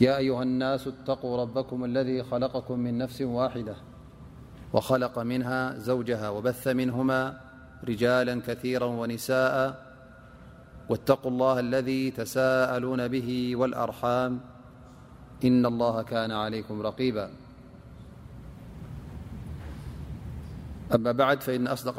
أيهاالناس اتقوا ربكم الذي خلقكم من نفس واحدة وخلق منها زوجها وبث منهما رجالا كثيرا ونساءا واتقوا الله الذي تساءلون به والأرحام إن الله كان عليكم رقيباأما بعد ففإن أصدق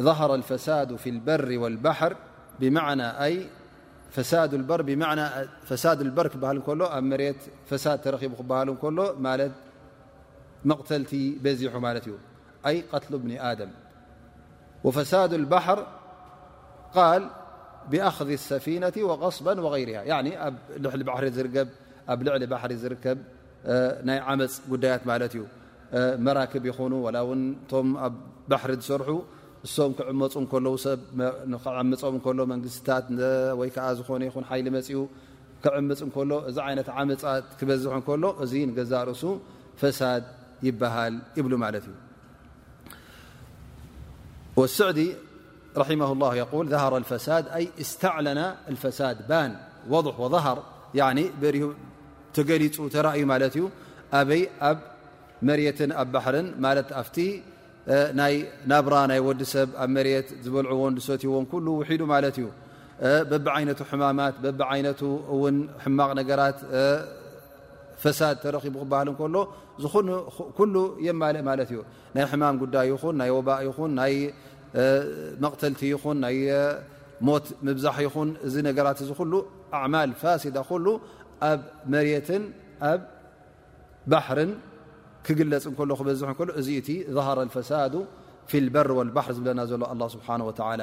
ظهر الفساد في البر والبحر مىنىفساد البر هلكله مريت فساد ترهل كله مالت مقتلت بزيح مالته أي قتل بن آدم وفساد البحر قال بأخذ السفينة وغصبا وغيرها يعني للبحر زرب بلعل بحر زركب عم قديات مالتيه መራክብ ይኹኑ ላ ውን እቶም ኣብ ባሕሪ ዝሰርሑ እሶም ክዕመፁ ከለዉ ሰብ ክዕምፆም ከሎ መንግስትታት ወይ ከዓ ዝኾነ ይኹን ሓይሊ መፅኡ ክዕምፅ ከሎ እዚ ዓይነት ዓመፃ ክበዝሕ ከሎ እዚ ንገዛ ርእሱ ፈሳድ ይበሃል ይብሉ ማለት እዩ ወስዕዲ ራማ ላ የል ظሃር ፈሳድ ኣይ እስተዕለና ፈሳድ ባን ወضሕ ወظሃር በሪሁ ተገሊጹ ተራእዩ ማለት እዩ ኣበይ ኣብ መሬትን ኣብ ባሕርን ማለት ኣብቲ ናይ ናብራ ናይ ወዲ ሰብ ኣብ መሬት ዝበልዕዎን ዝሰትዎን ኩሉ ውሒዱ ማለት እዩ በቢ ዓይነቱ ሕማማት በቢ ዓይነቱ እውን ሕማቕ ነገራት ፈሳድ ተረኺቡ ክበሃል እንከሎ ዝኹኑ ኩሉ የማልእ ማለት እዩ ናይ ሕማም ጉዳይ ይኹን ናይ ወባእ ይኹን ናይ መቕተልቲ ይኹን ናይ ሞት ምብዛሕ ይኹን እዚ ነገራት እዚ ኩሉ ኣዕማል ፋሲዳ ኩሉ ኣብ መሬትን ኣብ ባሕርን ክግለፅ እከሎ ክበዝሕ እከሎ እዚ እቲ ظሃረ ፈሳዱ ፊ ልበር ወልባሕር ዝብለና ዘሎ ኣላ ስብሓን ወተላ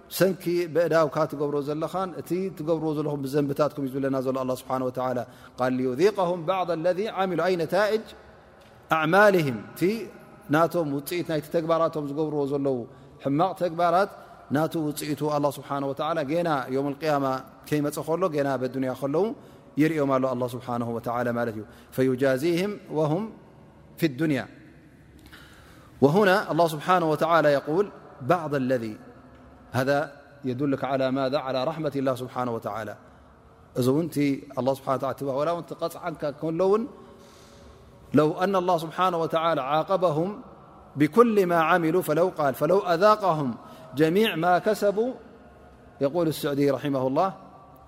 ሰንኪ በእዳውካ ትገብሮ ዘለኻ እቲ ትገብርዎ ዘለኹም ብዘንብታትኩም እዩ ዝብለና ዘሎ ኣ ስብሓ ዩዚቀም ባ ለذ ዓሚሉ ኣይ ነታእጅ ኣማልም እቲ ናቶም ውፅኢት ናይቲ ተግባራቶም ዝገብርዎ ዘለዉ ሕማቕ ተግባራት ናቲ ውፅኢቱ ኣ ስብሓ ላ ገና ዮም ያማ ከይመፀ ከሎ ገና በዱንያ ከለዉ ይርእዮም ኣሎ ስብሓ ማለት እዩ ፈዩጃዚም ወም ፊ ዱንያ وهنا الله سبحانه وتعالى يقول بعض الذي هذا يدلك على ماذا على رحمة الله سبحانه وتعالى نالله سبحانهالىلو أن الله سبحانه وتعالى عاقبهم بكل ما عملوا فلو قال فلو أذاقهم جميع ما كسبوا يقول السعودي -رحمه الله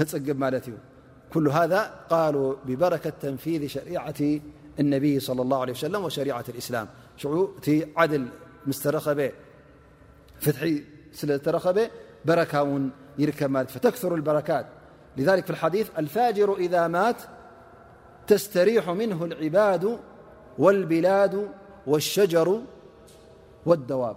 قب مالت كلهذا قالو ببركة تنفيذ شريعة النبي صلى الله عليه وسلم وشريعة الإسلامل برك ر فتكثر البركات لذلك في الحديث الفاجر إذا مات تستريح منه العباد والبلاد والشجر والدواب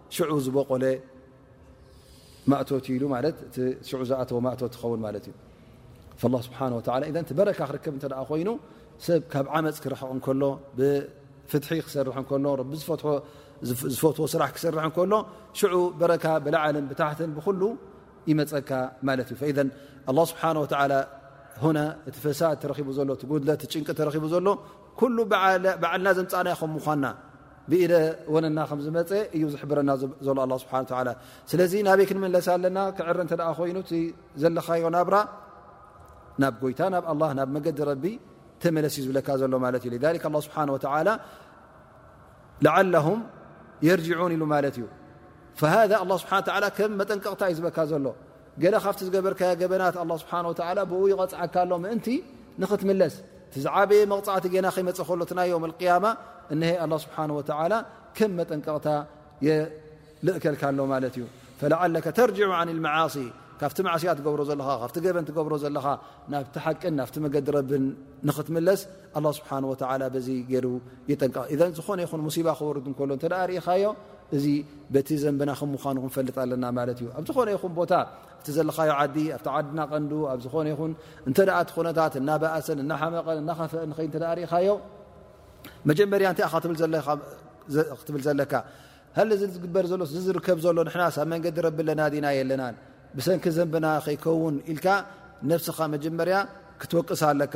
ሽዑ ዝበቆለ ማእቶት ኢሉ ማለት እቲ ሽዑ ዝኣተወ ማእቶ ትኸውን ማለት እዩ ላ ስብሓን ወላ እዘ እቲ በረካ ክርከብ እተ ኮይኑ ሰብ ካብ ዓመፅ ክርሕቕ እንከሎ ብፍትሒ ክሰርሕ እከሎ ረቢ ዝፈትዎ ስራሕ ክሰርሕ እከሎ ሽዑ በረካ ብላዓልን ብታሕትን ብኩሉ ይመፀካ ማለት እዩ ፈዘ ኣላ ስብሓን ወላ ና እቲ ፈሳድ ተረኪቡ ዘሎ እቲ ጉድለት ጭንቂ ተረኪቡ ዘሎ ኩሉ ባዓልና ዘምፃእና ይከም ምኳና ብኢደ ወነና ከም ዝመፀ እዩ ዝሕብረና ዘሎ ኣላ ስብሓ ላ ስለዚ ናበይ ክንመለስ ኣለና ክዕረ እንተ ኮይኑ እ ዘለካዮ ናብራ ናብ ጎይታ ናብ ኣላ ናብ መገዲ ረቢ ተመለስ እዩ ዝብለካ ዘሎ ማለት እዩ ላ ስብሓ ወላ ላዓላሁም የርጅዑን ኢሉ ማለት እዩ ሃ ኣላ ስብሓ ላ ከም መጠንቀቕታ እዩ ዝበካ ዘሎ ገለ ካብቲ ዝገበርካዮ ገበናት ኣላ ስብሓን ወተዓላ ብኡ ይቐፅዓካ ኣሎ ምእንቲ ንኽትምለስ እቲ ዝዓበየ መቕፃዕቲ ገና ከይመፀ ከሎ ናይ ዮም ኣልቅያማ እነሀ ኣላ ስብሓን ወተዓላ ከም መጠንቀቕታ የልእከልካ ኣሎ ማለት እዩ ፈለዓለከ ተርጅዑ ዓን ልመዓሲ ካብቲ ማዕስያ ትገብሮ ዘለኻ ካብቲ ገበን ትገብሮ ዘለኻ ናብቲ ሓቅን ናብቲ መገዲ ረብን ንኽትምለስ ኣላ ስብሓን ወተዓላ በዚ ገይሩ ይጠንቀቕ እዘን ዝኾነ ይኹን ሙሲባ ክወርድ እንከሎ እንተ ርኢኻዮ እዚ በቲ ዘንብና ከም ምኑ ክንፈልጥ ኣለና ማለት እዩ ኣብ ዝኾነ ይኹን ቦታ እቲ ዘለኻዮ ዓዲ ኣብቲ ዓድና ቀንዱ ኣብ ዝኾነ ይኹን እንተ እቲ ኩነታት እናበእሰን እናሓመቐን እናኸፍአን ንኸይ እተ ርኢኻዮ መጀመርያ እንታይ ክትብል ዘለካ ሃሊ እዚ ዝግበር ዘሎ ዝርከብ ዘሎ ንሕናስ ኣብ መንገዲ ረቢ ኣለና ዲና የለናን ብሰንኪ ዘንብና ከይከውን ኢልካ ነብስኻ መጀመርያ ክትወቅስ ኣለካ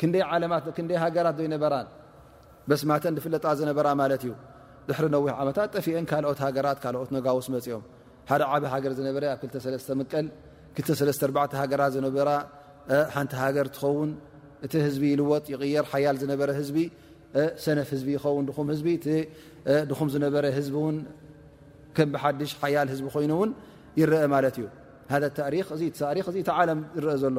ክንደይ ዓለማት ክንደይ ሃገራት ዶ ይነበራን በስማተን ዝፍለጣ ዝነበራ ማለት እዩ ድሕሪ ነዊሕ ዓመታት ጠፊኤን ካልኦት ሃገራት ካልኦት ነጋውስ መፅኦም ሓደ ዓብ ሃገር ዝነበረ ኣብ ክሰለስተ ምቀል ክሰለስተ ኣርባዕተ ሃገራት ዝነበራ ሓንቲ ሃገር ትኸውን እቲ ህዝቢ ይልወጥ ይቕየር ሓያል ዝነበረ ህዝቢ ሰነፍ ህዝቢ ይኸውን ድኹም ህዝቢ እቲ ድኹም ዝነበረ ህዝቢ እውን ከም ብሓድሽ ሓያል ህዝቢ ኮይኑ እውን ይረአ ማለት እዩ ሃ ታሪክ እዚ ታሪክ እዚ ተዓለም ዝረአ ዘሎ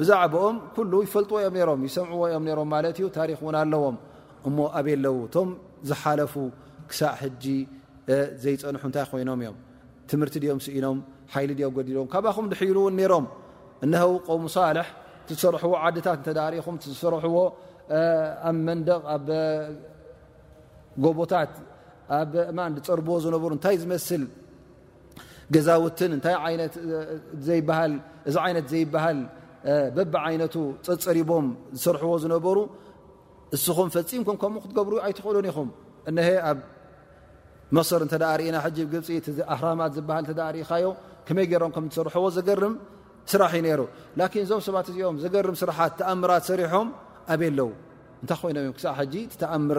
ብዛዕኦም ኩሉ ይፈልጥዎ እዮም ሮም ይሰምዕዎ እዮም ሮም ማለት ዩ ታሪክ ውን ኣለዎም እሞ ኣበይ ኣለው እቶም ዝሓለፉ ክሳዕ ሕጂ ዘይፀንሑ እንታይ ኮይኖም እዮም ትምህርቲ ድኦም ስኢኖም ሓይሊ ድኦም ገዲዶም ካባኹም ድሕይሉ እውን ሮም እነሀው ቆሙ ሳልሕ ትዝሰርሕዎ ዓድታት እተዳሪኹም ዝሰርሕዎ ኣብ መንደቕ ኣብ ጎቦታት ኣብ እማን ዝፀርብዎ ዝነበሩ እንታይ ዝመስል ገዛውትን እንታይ ይነት ዘይሃል እዚ ዓይነት ዘይበሃል በቢ ዓይነቱ ፀፀሪቦም ዝሰርሕዎ ዝነበሩ እስኹም ፈፂምኩም ከምኡ ክትገብሩ ኣይትኽእሉን ኢኹም እነ ኣብ መስር እተ ርእና ሕጂ ግብፂ ኣህራማት ዝበሃል እተ ርእኻዮ ከመይ ገይሮም ከም ዝሰርሕዎ ዘገርም ስራሕ እዩ ነይሩ ላኪን እዞም ሰባት እዚኦም ዘገርም ስራሓት ተኣምራት ሰሪሖም ኣበይ ኣለዉ እንታይ ኮይኖም እዮም ክሳዕ ሕጂ ተኣምር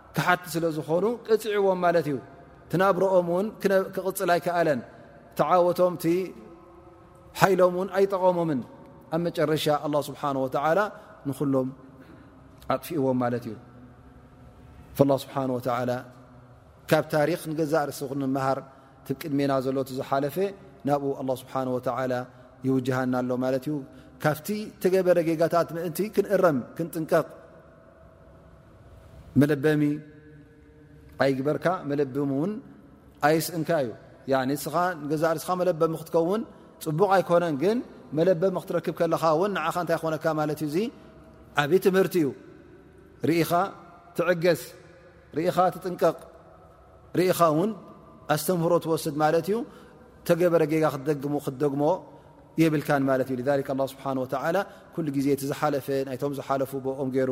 ክሓቲ ስለ ዝኾኑ ቅፅዕዎም ማለት እዩ ትናብረኦም ውን ክቕፅል ኣይከኣለን ተዓወቶም ቲ ሓይሎም ውን ኣይጠቐሞምን ኣብ መጨረሻ ኣላ ስብሓን ወተላ ንኹሎም ኣጥፍእዎም ማለት እዩ ላ ስብሓን ወተላ ካብ ታሪክ ንገዛእ ርእሲ ክንመሃር ቲ ቅድሜና ዘሎ ዝሓለፈ ናብኡ ኣላ ስብሓን ወተላ ይውጅሃና ኣሎ ማለት እዩ ካብቲ ተገበረ ጌጋታት ምእንቲ ክንእረም ክንጥንቀቕ መለበሚ ኣይግበርካ መለብም ውን ኣይስእንካ እዩ ንስኻ ገዛ ርስኻ መለበሚ ክትከውን ፅቡቕ ኣይኮነን ግን መለበሚ ክትረክብ ከለኻ ውን ንዓኻ እንታይ ኮነካ ማለት እዩ እ ዓብ ትምህርቲ እዩ ርኢኻ ትዕገስ ርኢኻ ትጥንቀቕ ርኢኻ ውን ኣስተምህሮ ትወስድ ማለት እዩ ተገበረ ጌጋ ክትደግሙ ክትደግሞ የብልካን ማለት እዩ ስብሓ ኩሉ ግዜ እቲ ዝሓለፈ ናይቶም ዝሓለፉ ብኦም ገይሩ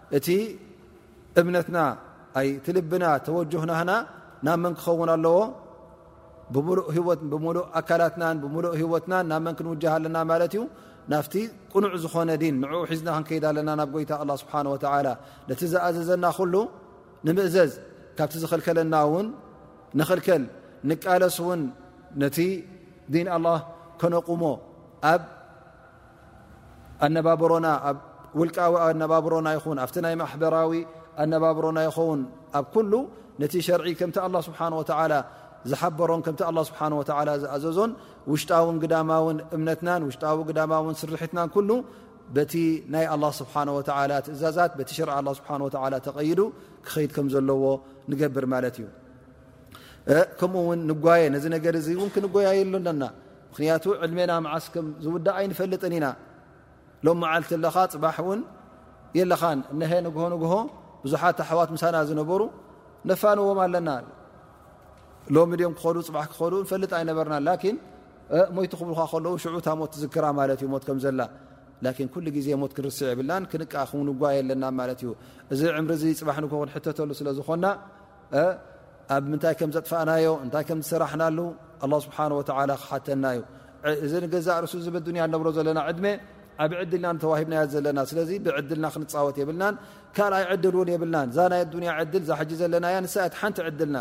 እቲ እምነትና ኣይ ትልብና ተወጆህናህና ናብ መን ክኸውን ኣለዎ ብብሉእ ኣካላትናን ብሉእ ህወትናን ናብ መን ክንውጀሃ ኣለና ማለት እዩ ናብቲ ቅኑዕ ዝኾነ ዲን ንኡ ሒዝና ክንከይድ ኣለና ናብ ጎይታ ኣላ ስብሓን ወተላ ነቲ ዝኣዘዘና ኩሉ ንምእዘዝ ካብቲ ዝኸልከለና እውን ንኽልከል ንቃለስ እውን ነቲ ዲን ኣላ ከነቁሞ ኣብ ኣነባብሮና ኣብ ውልቃዊ ኣነባብሮና ይኹን ኣብቲ ናይ ማሕበራዊ ኣነባብሮና ይኸውን ኣብ ኩሉ ነቲ ሸርዒ ከምቲ ኣላ ስብሓን ወተላ ዝሓበሮን ከምቲ ኣላ ስብሓን ወተላ ዝኣዘዞን ውሽጣውን ግዳማውን እምነትናን ውሽጣዊ ግዳማውን ስርሒትናን ኩሉ በቲ ናይ ኣላ ስብሓን ወተላ ትእዛዛት በቲ ሸርዒ ኣላ ስብሓን ወተላ ተቐይዱ ክኸይድ ከም ዘለዎ ንገብር ማለት እዩ ከምኡ ውን ንጓየ ነዚ ነገር እዚ እውን ክንጎያየሉ ኣለና ምክንያቱ ዕድሜና መዓስ ከም ዝውዳእ ኣይንፈልጥን ኢና ሎም መዓልቲ ኣለኻ ፅባሕ እውን የለኻን እነሀ ንግሆ ንግሆ ብዙሓት ኣሕዋት ምሳና ዝነበሩ ነፋንዎም ኣለና ሎሚ ድኦም ክኸዱ ፅባሕ ክኸዱ ንፈልጥ ኣይነበርና ላኪን ሞይቲ ክብልካ ከለዉ ሽዑ እታ ሞት ትዝክራ ማለት እዩ ሞት ከም ዘላ ላኪን ኩሉ ግዜ ሞት ክንርስዕ የብልናን ክንቃ ክንጓየ ኣለና ማለት እዩ እዚ ዕምሪ እዚ ፅባሕ ንግሆ ክንሕተተሉ ስለ ዝኾና ኣብ ምንታይ ከም ዘጥፋእናዮ እታይ ከም ዝሰራሕናሉ ኣ ስብሓ ወ ክሓተና እዩ እዚ ንገዛእ ርእሱ ዚ ዱኒያ ንነብሮ ዘለና ዕድመ ዓብ ዕድልና ተዋሂብና ዘለና ስለዚ ብዕድልና ክንፃወት የብልናን ካልኣይ ዕድል እውን የብልናን እዛ ናይ ኣዱኒያ ዕድል ዛሕ ዘለና ያ ንሳ እቲ ሓንቲ ዕድልና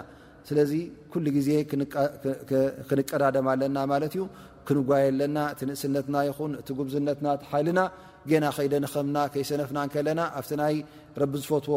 ስለዚ ኩሉ ግዜ ክንቀዳደማ ኣለና ማለት እዩ ክንጓየ ኣለና እቲ ንእስነትና ይኹን እቲ ጉብዝነትና ሓይልና ገና ከይደንኸምና ከይሰነፍና ከለና ኣብቲ ናይ ረቢ ዝፈትዎ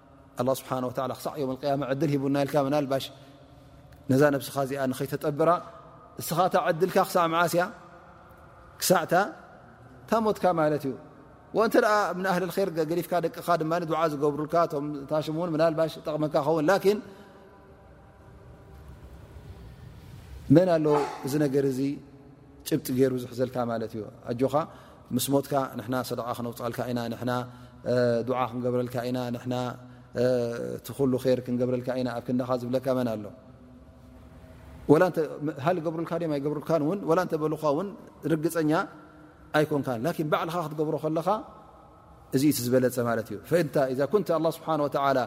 ኣላ ስብሓን ወላ ክሳዕ ዮም ቅያማ ዕድል ሂቡና ኢልካ መናልባሽ ነዛ ነብስኻ እዚኣ ንኸይተጠብራ እስኻ እታ ዕድልካ ክሳዕ መዓስ እያ ክሳዕ እታ ታሞትካ ማለት እዩ ወእንተ ደኣ ምን ኣህሊ ር ገሊፍካ ደቅኻ ድማ ድዓ ዝገብሩልካ እቶም ታሽም እውን ምናልባሽ ጠቕመካ ኸውን ላኪን መን ኣሎ እዚ ነገር እዚ ጭብጢ ገይሩ ዝሕዘልካ ማለት እዩ ኣጆኻ ምስ ሞትካ ንሕና ሰደቃ ክነውፃልካ ኢና ንና ዱዓ ክንገብረልካ ኢና ንና እቲ ኩሉ ር ክንገብረልካ ኢና ኣብ ክንዳኻ ዝብለካ መን ኣሎ ሃል ገብሩልካ ም ኣይገብሩልካ ን ላ እንተበሉካ ውን ርግፀኛ ኣይኮንካ ላን ባዕልኻ ክትገብሮ ከለኻ እዚ እቲ ዝበለፀ ማለት እዩ ፈንታ እዛ ኩንተ ኣ ስብሓ ወላ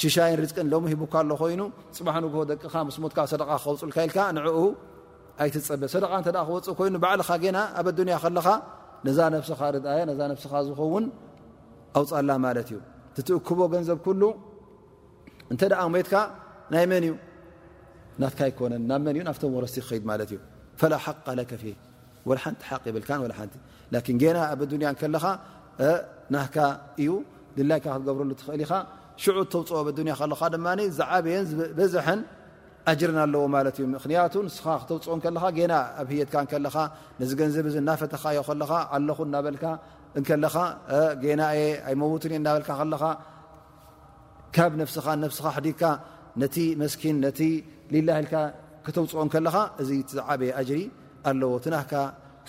ሽሻይን ርዝቅን ሎሚ ሂቡካ ኣሎ ኮይኑ ፅባሕ ንግሆ ደቅኻ ምስ ሞትካ ሰደቃ ክኸውፅልካ ኢልካ ንኡ ኣይትፀበ ሰደቃ እተ ክወፅእ ኮይኑ ባዕልኻ ጌና ኣብ ኣዱኒያ ከለኻ ነዛ ነብስኻ ርድኣያ ነዛ ነብስኻ ዝኸውን ኣውፃላ ማለት እዩ ትትእክቦ ገንዘብ ኩሉ እንተ ደኣ ሞትካ ናይ መን እዩ ናትካ ኣይኮነን ናብ መን እዩ ናብቶም ወረስቲ ክኸይድ ማለት እዩ ፈላ ሓቃ ለከ ፊ ወላ ሓንቲ ሓቂ ይብልካ ወላ ሓንቲ ላኪን ጌና ኣብ ኣዱኒያ ከለኻ ናህካ እዩ ድላይካ ክትገብረሉ ትኽእል ኢኻ ሽዑ ተውፅኦ ኣብ ኣዱኒያ ከለኻ ድማ ዝዓበየን ዝበዝሐን ኣጅርን ኣለዎ ማለት እዩ ምክንያቱ ንስኻ ክተውፅኦ ከለኻ ጌና ኣብ ህየትካ ከለኻ ነዚ ገንዘብ እዚ እናፈተኻዮ ከለኻ ኣለኹ እናበልካ ከለኻ ጌና እየ ኣይመውትን እየ እናበልካ ከለኻ ካብ ነፍስኻ ነፍስኻ ሕዲግካ ነቲ መስኪን ነቲ ሊላ ኢልካ ክተውፅኦ ከለኻ እዚ ዝዓበየ ኣጅሪ ኣለዎ ትናህካ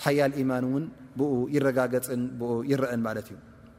ሓያል ኢማን እውን ብኡ ይረጋገፅን ብኡ ይረአን ማለት እዩ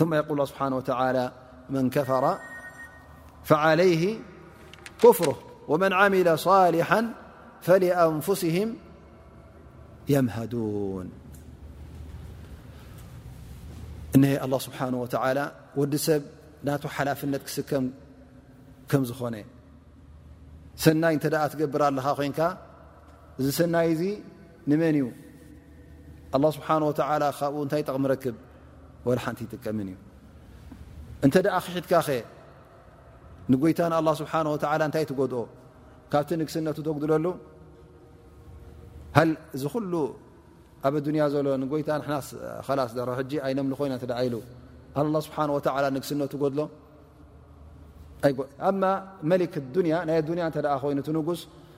ل بحنه وتعلى من كفر فعليه كفر ومن عمل صالحا فلأنفسهم يمهدون الله سبحنه وتعلى وዲ سብ لفنت م ك ዝኾن سي تقبر ل ن ዚ سني ንመን እዩ ኣላ ስብሓን ወተላ ካብኡ እንታይ ጠቕሚ ረክብ ዋላ ሓንቲ ይጥቀምን እዩ እንተ ደኣ ክሒድካ ኸ ንጎይታ ንኣላ ስብሓን ወተላ እንታይ ትጎድኦ ካብቲ ንግስነቱ ተጉድለሉ ሃል እዚ ኩሉ ኣብ ኣዱንያ ዘሎ ንጎይታ ንና ላስ ደሮ ሕጂ ኣይነምሊ ኮይና እተ ኢሉ ኣላ ስብሓን ወተላ ንግስነቱ ጎድሎ ኣማ መሊክ ኣዱንያ ናይ ኣዱንያ እተ ኮይኑ ትንጉስ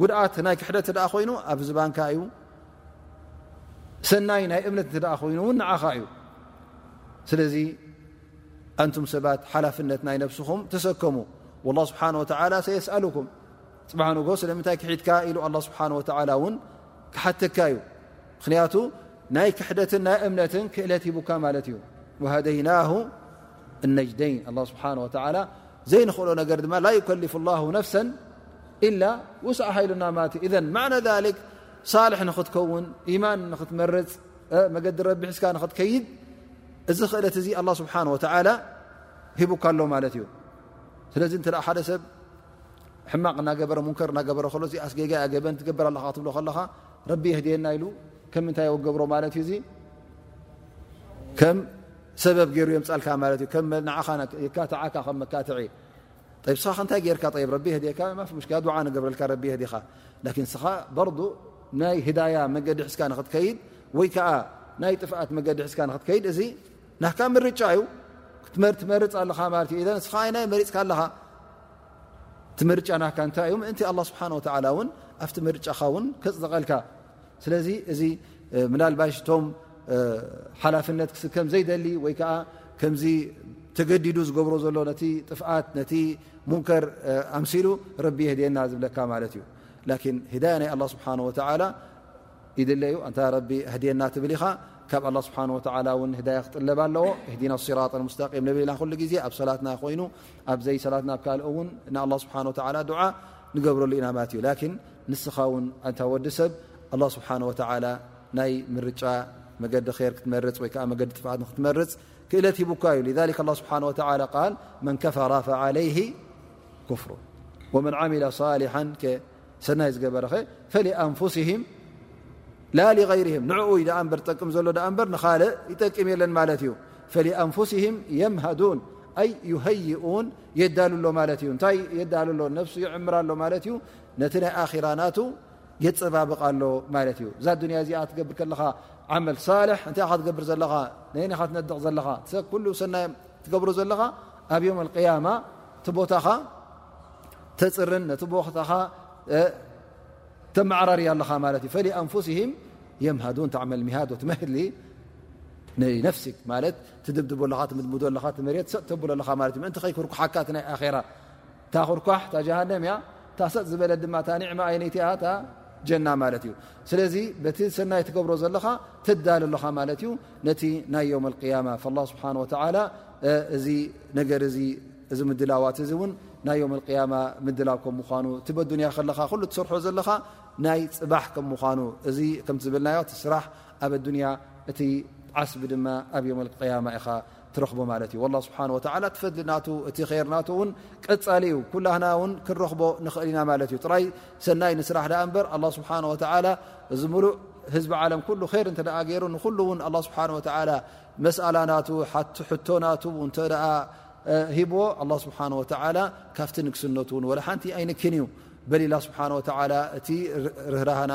ጉድኣት ናይ ክሕደት እተ ኮይኑ ኣብ ዝባንካ እዩ ሰናይ ናይ እምነት እተ ኮይኑ እውን ንዓኻ እዩ ስለዚ ኣንቱም ሰባት ሓላፍነት ናይ ነብስኹም ተሰከሙ ላ ስብሓን ወተላ ሰየስኣሉኩም ፅባሕ ንጎ ስለምንታይ ክሒድካ ኢሉ ኣላ ስብሓን ወተላ እውን ክሓተካ እዩ ምክንያቱ ናይ ክሕደትን ናይ እምነትን ክእለት ሂቡካ ማለት እዩ ወሃደይና እነጅደይን ስብሓ ወላ ዘይንኽእሎ ነገር ድማ ላ ዩከልፍ ላ ነፍሰ ኢላ ውስኣ ሓይልና ማት እዩ እዘን ማዕነ ዛሊክ ሳልሕ ንኽትከውን ኢማን ንኽትመርፅ መገዲ ረቢ ሒዝካ ንኽትከይድ እዚ ክእለት እዚ ኣላ ስብሓን ወተዓላ ሂቡካ ኣሎ ማለት እዩ ስለዚ እንተ ሓደ ሰብ ሕማቕ እናገበረ ሙንከር እናገበረ ከሎ እዚ ኣስጌጋ እያ ገበን ትገብር ኣለካ ክትብሎ ከለኻ ረቢ የህድየና ኢሉ ከም ምንታይ ወገብሮ ማለት እዩ እዙ ከም ሰበብ ገይሩ የምፃልካ ማለት እዩ ከም መናዕኻ የካትዓካ ከም መካትዒ ይ ስኻ ከ እንታይ ጌርካ ይ ረቢ የህድካ ማፊ ሙሽላ ድዓ ንገብረልካ ረቢ የህዲኻ ላኪን ስኻ በርዱ ናይ ህዳያ መገዲ ሕዝካ ንክትከይድ ወይ ከዓ ናይ ጥፍኣት መገዲ ሕዝካ ንክትከይድ እዚ ናካ ምርጫ እዩ ክትመርትመርፅ ኣለኻ ማለት እዩ ስኻ ይ ናይ መሪፅካ ኣለኻ እቲ ምርጫ ናካ እንታይ እዩ ምእንቲ ኣላ ስብሓን ወተላ እውን ኣብቲ ምርጫኻ እውን ከፅደቐልካ ስለዚ እዚ ምናልባሽ እቶም ሓላፍነት ክስከም ዘይደሊ ወይ ከዓ ከምዚ ተገዲዱ ዝገብሮ ዘሎ ነቲ ጥፍኣት ነቲ ሙንከር ኣምሲሉ ረቢ የህድየና ዝብለካ ማለት እዩ ላኪን ህዳያ ናይ ኣላ ስብሓን ወተላ ይድለ ዩ እንታ ረቢ ኣህድየና ትብል ኢኻ ካብ ኣላ ስብሓን ወተላ እውን ህዳያ ክጥለብ ኣለዎ እህዲና ስራጥ ሙስታቂም ንብልና ኩሉ ግዜ ኣብ ሰላትና ኮይኑ ኣብዘይ ሰላትና ኣብ ካልእ እውን ንኣላ ስብሓን ወተላ ድዓ ንገብረሉ ኢና ማለት እዩ ንስኻ ውን ኣንታ ወዲ ሰብ ኣላህ ስብሓን ወተዓላ ናይ ምርጫ መገዲ ኼር ክትመርፅ ወይ ከዓ መገዲ ጥፍኣት ንክትመርፅ ክእለት ሂቡካ እዩ ሊዛሊክ ኣላህ ስብሓን ወተዓላ ቃል መን ከፈራ ፈዓለይሂ ኩፍሩ ወመን ዓሚላ ሳሊሓን ከ ሰናይ ዝገበረ ኸ ፈሊኣንፉሲሂም ላ ሊገይርህም ንዕኡ እዩ ደኣ እምበር ዝጠቅም ዘሎ ደኣ እምበር ንኻልእ ይጠቅም የለን ማለት እዩ ፈሊኣንፉሲሂም የምሃዱን ኣይ ዩሀይኡን የዳሉ ኣሎ ማለት እዩ እንታይ የዳሉ ኣሎ ነፍሱ ይዕምራ ኣሎ ማለት እዩ ነቲ ናይ ኣራ ናቱ የፀባብቕ ኣሎ ማለት እዩ እዛ ዱንያ እዚኣ ትገብር ከለኻ ዓመል ሳልሕ እንታይ ካ ትገብር ዘለኻ ነይኒኻ ትነድቕ ዘለኻ ሰብ ኩሉ ሰናይ ትገብሩ ዘለኻ ኣብ ዮም ቅያማ እቲ ቦታኻ ተፅርን ነቲ ቦታኻ ተመዓራርያ ኣለኻ ማለት እዩ ፈ ኣንፉሲሂም የምሃዱን ተዕመል ምሃድ ወትመህድ ነፍሲክ ማለት ትድብድቦ ኣለኻ ትምድምዶ ኣለኻ መሬት ሰጥ ተብሎ ኣለኻ ማለት እዩ ምእንቲ ከይክርኩሓካ እቲ ናይ ኣራ እታ ኩርኳሕ እታ ጀሃንም እያ እታ ሰጥ ዝበለት ድማ እታ ኒዕማ ኣየነይቲ እያ እታ ጀና ማለት እዩ ስለዚ በቲ ሰናይ ትገብሮ ዘለኻ ተዳል ኣለኻ ማለት እዩ ነቲ ናይ ዮም ቅያማ ላ ስብሓን ወተላ እዚ ነገር እዚ እዚ ምድላዋት እዚ እውን ናይ ዮም ቅያማ ምድላው ከም ምኳኑ እቲ በዱንያ ከለኻ ኩሉ ትሰርሖ ዘለኻ ናይ ፅባሕ ከም ምኳኑ እዚ ከምቲ ዝበልናዮ እቲ ስራሕ ኣብ ኣዱንያ እቲ ዓስቢ ድማ ኣብ ዮም ቅያማ ኢኻ ትረኽቦ ማለት እዩ ላ ስብሓ ወላ እቲ ፈድሊ ና እቲ ር ናቱ ውን ቀፃሊ እዩ ኩላና ውን ክንረኽቦ ንኽእል ኢና ማለት እዩ ጥራይ ሰናይ ንስራሕ ዳኣ እምበር ኣ ስብሓ ወላ እዚ ምሉእ ህዝቢ ዓለም ኩሉ ር እተ ገይሩ ንኩሉ ውን ኣ ስብሓ ወላ መስኣላ ና ሕቶ ና እተ ሂብዎ ኣላ ስብሓ ወላ ካብቲ ንግስነትውን ወላ ሓንቲ ኣይንክን እዩ በላ ስብሓ እቲ ርህራሃ ና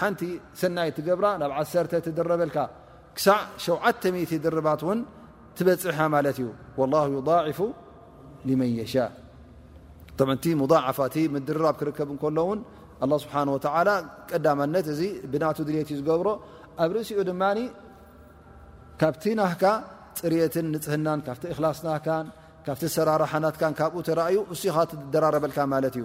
ሓንቲ ሰናይ ትገብራ ናብ ዓሰ ትድረበልካ ክሳዕ ሸዓ ድርባት ን ትበፅሕ ያ ማለት እዩ ላ ضፉ መን የሻ ፋ ምድርራብ ክርከብ ከሎ ውን ስብሓ ቀዳማነት እዚ ብና ድልት ዩ ዝገብሮ ኣብ ርእሲኡ ድማ ካብቲ ናካ ፅርትን ንፅህናን ካብ እክላስ ናካ ካብ ሰራርሓናት ካብኡ ተራእዩ እኻ ትደራረበልካ ማለት እዩ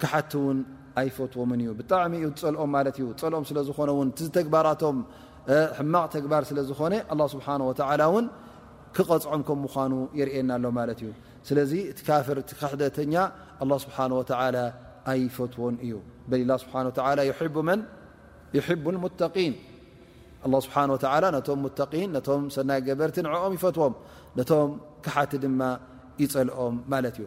ክሓቲ ውን ኣይፈትዎምን እዩ ብጣዕሚ እዩ ዝፀልኦም ማለት እዩ ፀልኦም ስለ ዝኾነ ውን እቲ ተግባራቶም ሕማቕ ተግባር ስለ ዝኾነ ኣላ ስብሓን ወተላ እውን ክቐፅዖም ከም ምዃኑ የርእየና ኣሎ ማለት እዩ ስለዚ እቲ ካፍር እቲ ካሕደተኛ ኣላ ስብሓን ወተላ ኣይፈትዎን እዩ በላ ስብሓ ወላ ይሕቡ መን ይሕቡ ሙተቒን ኣላ ስብሓን ወተላ ነቶም ሙተቒን ነቶም ሰናይ ገበርቲ ንዕኦም ይፈትዎም ነቶም ክሓቲ ድማ ይፀልኦም ማለት እዩ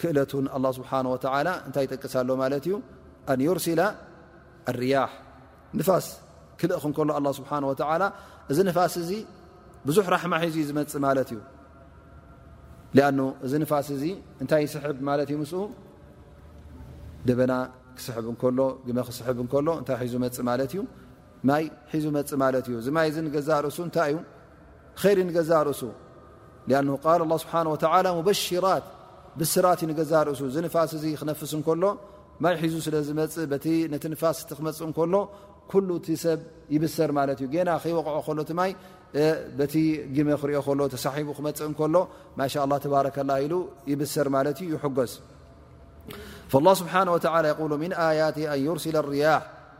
ክእለቱን ኣላ ስብሓን ወተዓላ እንታይ ይጠቅስ ኣሎ ማለት እዩ ኣን ዩርሲላ ኣርያሕ ንፋስ ክልእኽ እንከሎ ኣላ ስብሓን ወተዓላ እዚ ንፋስ እዚ ብዙሕ ራሕማ ሒዙ እዩ ዝመፅእ ማለት እዩ ሊኣኑ እዚ ንፋስ እዚ እንታይ ይስሕብ ማለት እዩ ምስኡ ደበና ክስሕብ እንከሎ ግመ ክስሕብ እንከሎ እንታይ ሒዙ መፅእ ማለት እዩ ማይ ሒዙ መፅእ ማለት እዩ እዚ ማይ እዚ ንገዛእ ርእሱ እንታይ እዩ ኸይሪ ንገዛእ ርእሱ ኣ ቃል ላ ስብሓን ወተላ ሙበሽራት ብስራት ዩ ንገዛእ ርእሱ እዚ ንፋስ እዚ ክነፍስ እንከሎ ማይ ሒዙ ስለ ዝመፅእ በቲ ነቲ ንፋስ እ ክመፅእ እንከሎ ኩሉ እቲ ሰብ ይብሰር ማለት እዩ ገና ከይወቕዖ ከሎ እቲ ማይ በቲ ግመ ክሪኦ ከሎ ተሳሒቡ ክመፅእ እንከሎ ማሻ ላ ተባረከላ ኢሉ ይብሰር ማለት እዩ ይሕገዝ ላ ስብሓን ወተላ የቁሉ ምን ኣያት ኣን ዩርሲለ ርያሕ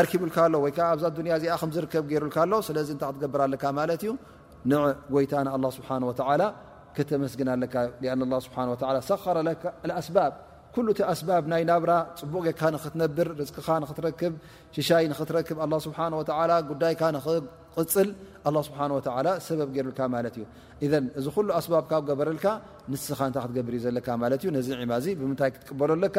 ኣርኪብልካ ኣሎ ወይ ኣብዛ ዱንያ እዚኣ ከምዝርከብ ገይሩልካ ኣሎ ስለዚ እታይ ክትገብር ኣለካ ማለት እዩ ን ጎይታ ን ኣላ ስብሓን ወተላ ከተመስግን ኣለካ ኣን ላ ስብሓ ላ ሰኸረ ለካ ኣስባብ ኩሉ እቲ ኣስባብ ናይ ናብራ ፅቡቕ ጌካ ንክትነብር ርዝቅኻ ንክትረክብ ሽሻይ ንክትረክብ ኣላ ስብሓ ወላ ጉዳይካ ንክቕፅል ኣላ ስብሓ ወላ ሰበብ ገይሩልካ ማለት እዩ እዘን እዚ ኩሉ ኣስባብ ካብ ገበረልካ ንስኻ እንታይ ክትገብር እዩ ዘለካ ማለት እዩ ነዚ ዒማ እዚ ብምንታይ ክትቅበሎ ኣለካ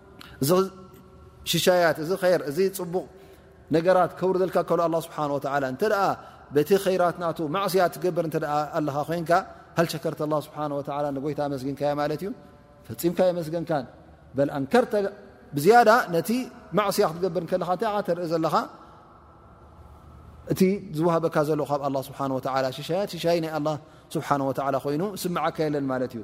እዚ ሽሻያት እዚ ር እዚ ፅቡቕ ነገራት ከውርደልካ ከሎ ኣ ስብሓ እተ በቲ ራት ና ማዕስያ ትገብር እተ ኣለኻ ኮንካ ሃልሸከርተ ኣ ስብሓ ንጎይታ መስግንካዮ ማለት እዩ ፈፂምካ የመስገንካ በልኣንከርተ ብዝያዳ ነቲ ማዕስያ ክትገብር ከለኻ እታይ ዓ ተርኢ ዘለኻ እቲ ዝዋሃበካ ዘሎ ካብ ስብሓ ሽሻያት ሽሻይ ናይ ስብሓ ኮይኑ ስምዓካ የለን ማለት እዩ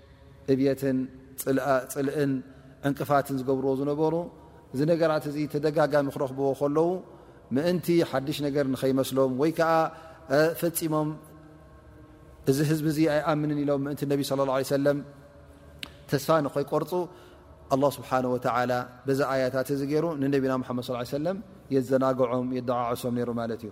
እብትን ፅልእን ዕንቅፋትን ዝገብርዎ ዝነበሩ እዚ ነገራት እዚ ተደጋጋሚ ክረኽብዎ ከለዉ ምእንቲ ሓድሽ ነገር ንኸይመስሎም ወይ ከዓ ፈፂሞም እዚ ህዝቢ እዚ ኣይኣምንን ኢሎም ምእንቲ ነቢ ስለ ላ ሰለም ተስፋ ንኸይቆርፁ ኣላ ስብሓን ወተላ በዛ ኣያታት እዚ ገይሩ ንነቢና ሓመድ ስ ሰለም የዘናግዖም የደዓዕሶም ነይሩ ማለት እዩ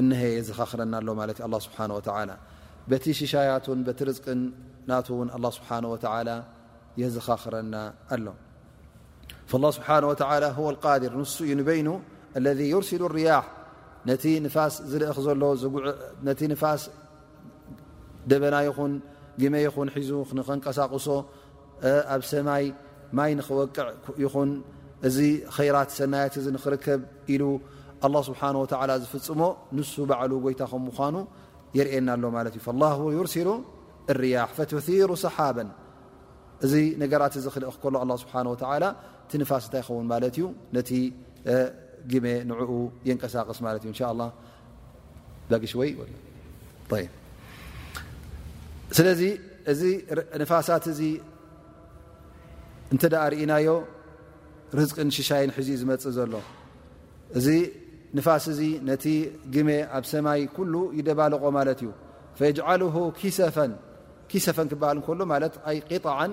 እነሀ የዘኻኽረና ኣሎ ማለት እዩ ኣላ ስብሓን ወተዓላ በቲ ሽሻያቱን በቲ ርዝቅን ናቱ እውን ኣላ ስብሓን ወተዓላ የዘኻኽረና ኣሎ ላ ስብሓን ወተላ ሁ ቃድር ንሱ እዩ ንበይኑ ኣለذ ዩርሲሉ ርያሕ ነቲ ንፋስ ዝልእኽ ዘሎ ነቲ ንፋስ ደበና ይኹን ግመ ይኹን ሒዙ ንከንቀሳቕሶ ኣብ ሰማይ ማይ ንክወቅዕ ይኹን እዚ ራት ሰናያት እ ንክርከብ ኢሉ ኣ ስብሓ ዝፍፅሞ ንሱ ባዕሉ ጎይታ ከም ምኳኑ የርእና ኣሎ ማት እዩ ርሲሉ ርያሕ ፈሩ ሰሓበ እዚ ነገራት እ ክልእ ከሎ ስብሓ ትንፋስ እንታይ ይኸውን ማለት እዩ ነቲ ግመ ንኡ የንቀሳቅስ ማለት እዩ ስለዚ እዚ ንፋሳት እዚ እንተ ርእናዮ ርዝቅን ሽሻይን ሒዙ ዝመፅእ ዘሎ እዚ ንፋስ እዚ ነቲ ግመ ኣብ ሰማይ ኩሉ ይደባልቆ ማለት እዩ ፈ ኪሰፈን ኪሰፈን ክበሃል ከሎ ማለት ኣይ ጣዓን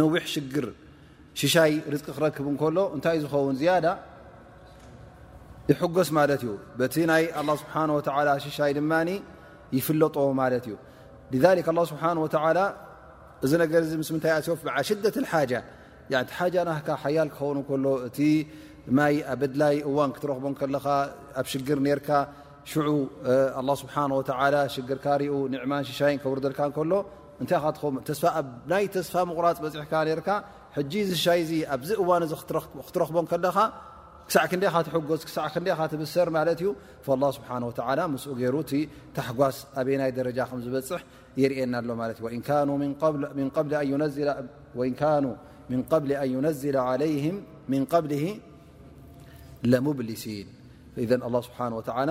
ነዊሕ ሽግር ሽሻይ ርዝቂ ክረክብ እንከሎ እንታይ ዝኸውን ዝያዳ ይሕጎስ ማለት እዩ በቲ ናይ ኣላ ስብሓን ወተላ ሽሻይ ድማ ይፍለጦ ማለት እዩ ሊክ ኣላ ስብሓን ወተላ እዚ ነገር እዚ ምስ ምንታይ ኣስወፍ በዓ ሽደት ሓጃ እቲ ሓጃ ናካ ሓያል ክኸውን ከሎ እቲ ማይ ኣብ በድላይ እዋን ክትረኽቦ ከለኻ ኣብ ሽግር ነርካ ሽዑ ኣላ ስብሓን ወተላ ሽግርካሪኡ ንዕማን ሽሻይን ከውርደልካ ከሎ እንታይ ኻ ትኸም ተስፋ ኣብ ናይ ተስፋ ምቑራፅ በፅሕካ ነርካ ሕጂ ዝሻይ እዚ ኣብዚ እዋን እዚ ክትረኽቦ ከለኻ ክሳዕ ክንደይ ኻ ትሕጎስ ክሳዕ ክንደይ ኻ ትብሰር ማለት እዩ ላ ስብሓን ወተላ ምስኡ ገይሩ እቲ ታሕጓስ ኣበይ ናይ ደረጃ ከም ዝበፅሕ የርእየና ኣሎ ማለት እዩ ወን ካኑ ምን ብሊ ኣን ዩነዝላ ዓለይህም ምን ብሊ ለሙብሊሲን እዘ ኣላ ስብሓን ወተላ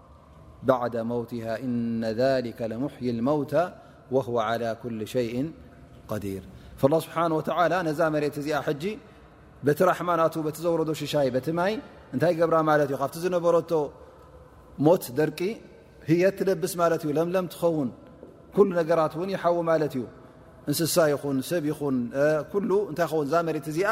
ባዕዳ መውትሃ እነ ዛሊከ ለሙሕዪ ልመውታ ወሁወ ዓላ ኩሉ ሸይእን ቐዲር ኣላ ስብሓን ወተዓላ ነዛ መሬት እዚኣ ሕጂ በቲ ራሕማ ናቱ በቲ ዘውረዶ ሽሻይ በቲ ማይ እንታይ ገብራ ማለት እዩ ካብቲ ዝነበረቶ ሞት ደርቂ ህየት ትለብስ ማለት እዩ ለምለም ትኸውን ኩሉ ነገራት እውን ይሓዊ ማለት እዩ እንስሳ ይኹን ሰብ ይኹን ኩሉ እንታይ ኸውን እዛ መሬት እዚኣ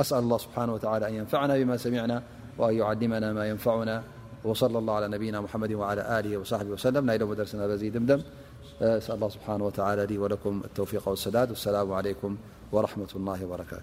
أسأل الله سبحانه وتعالى أن ينفعنا بما سمعنا وأن يعلمنا ما ينفعنا وصلى الله على نبينا محمد وعلى له وصحبه وسلم المدرسنا بزي دمدم سأل الله سبحانه وتعالى لي ولكم التوفيق والسدا واسلام عليكم ورحمة الله وبركات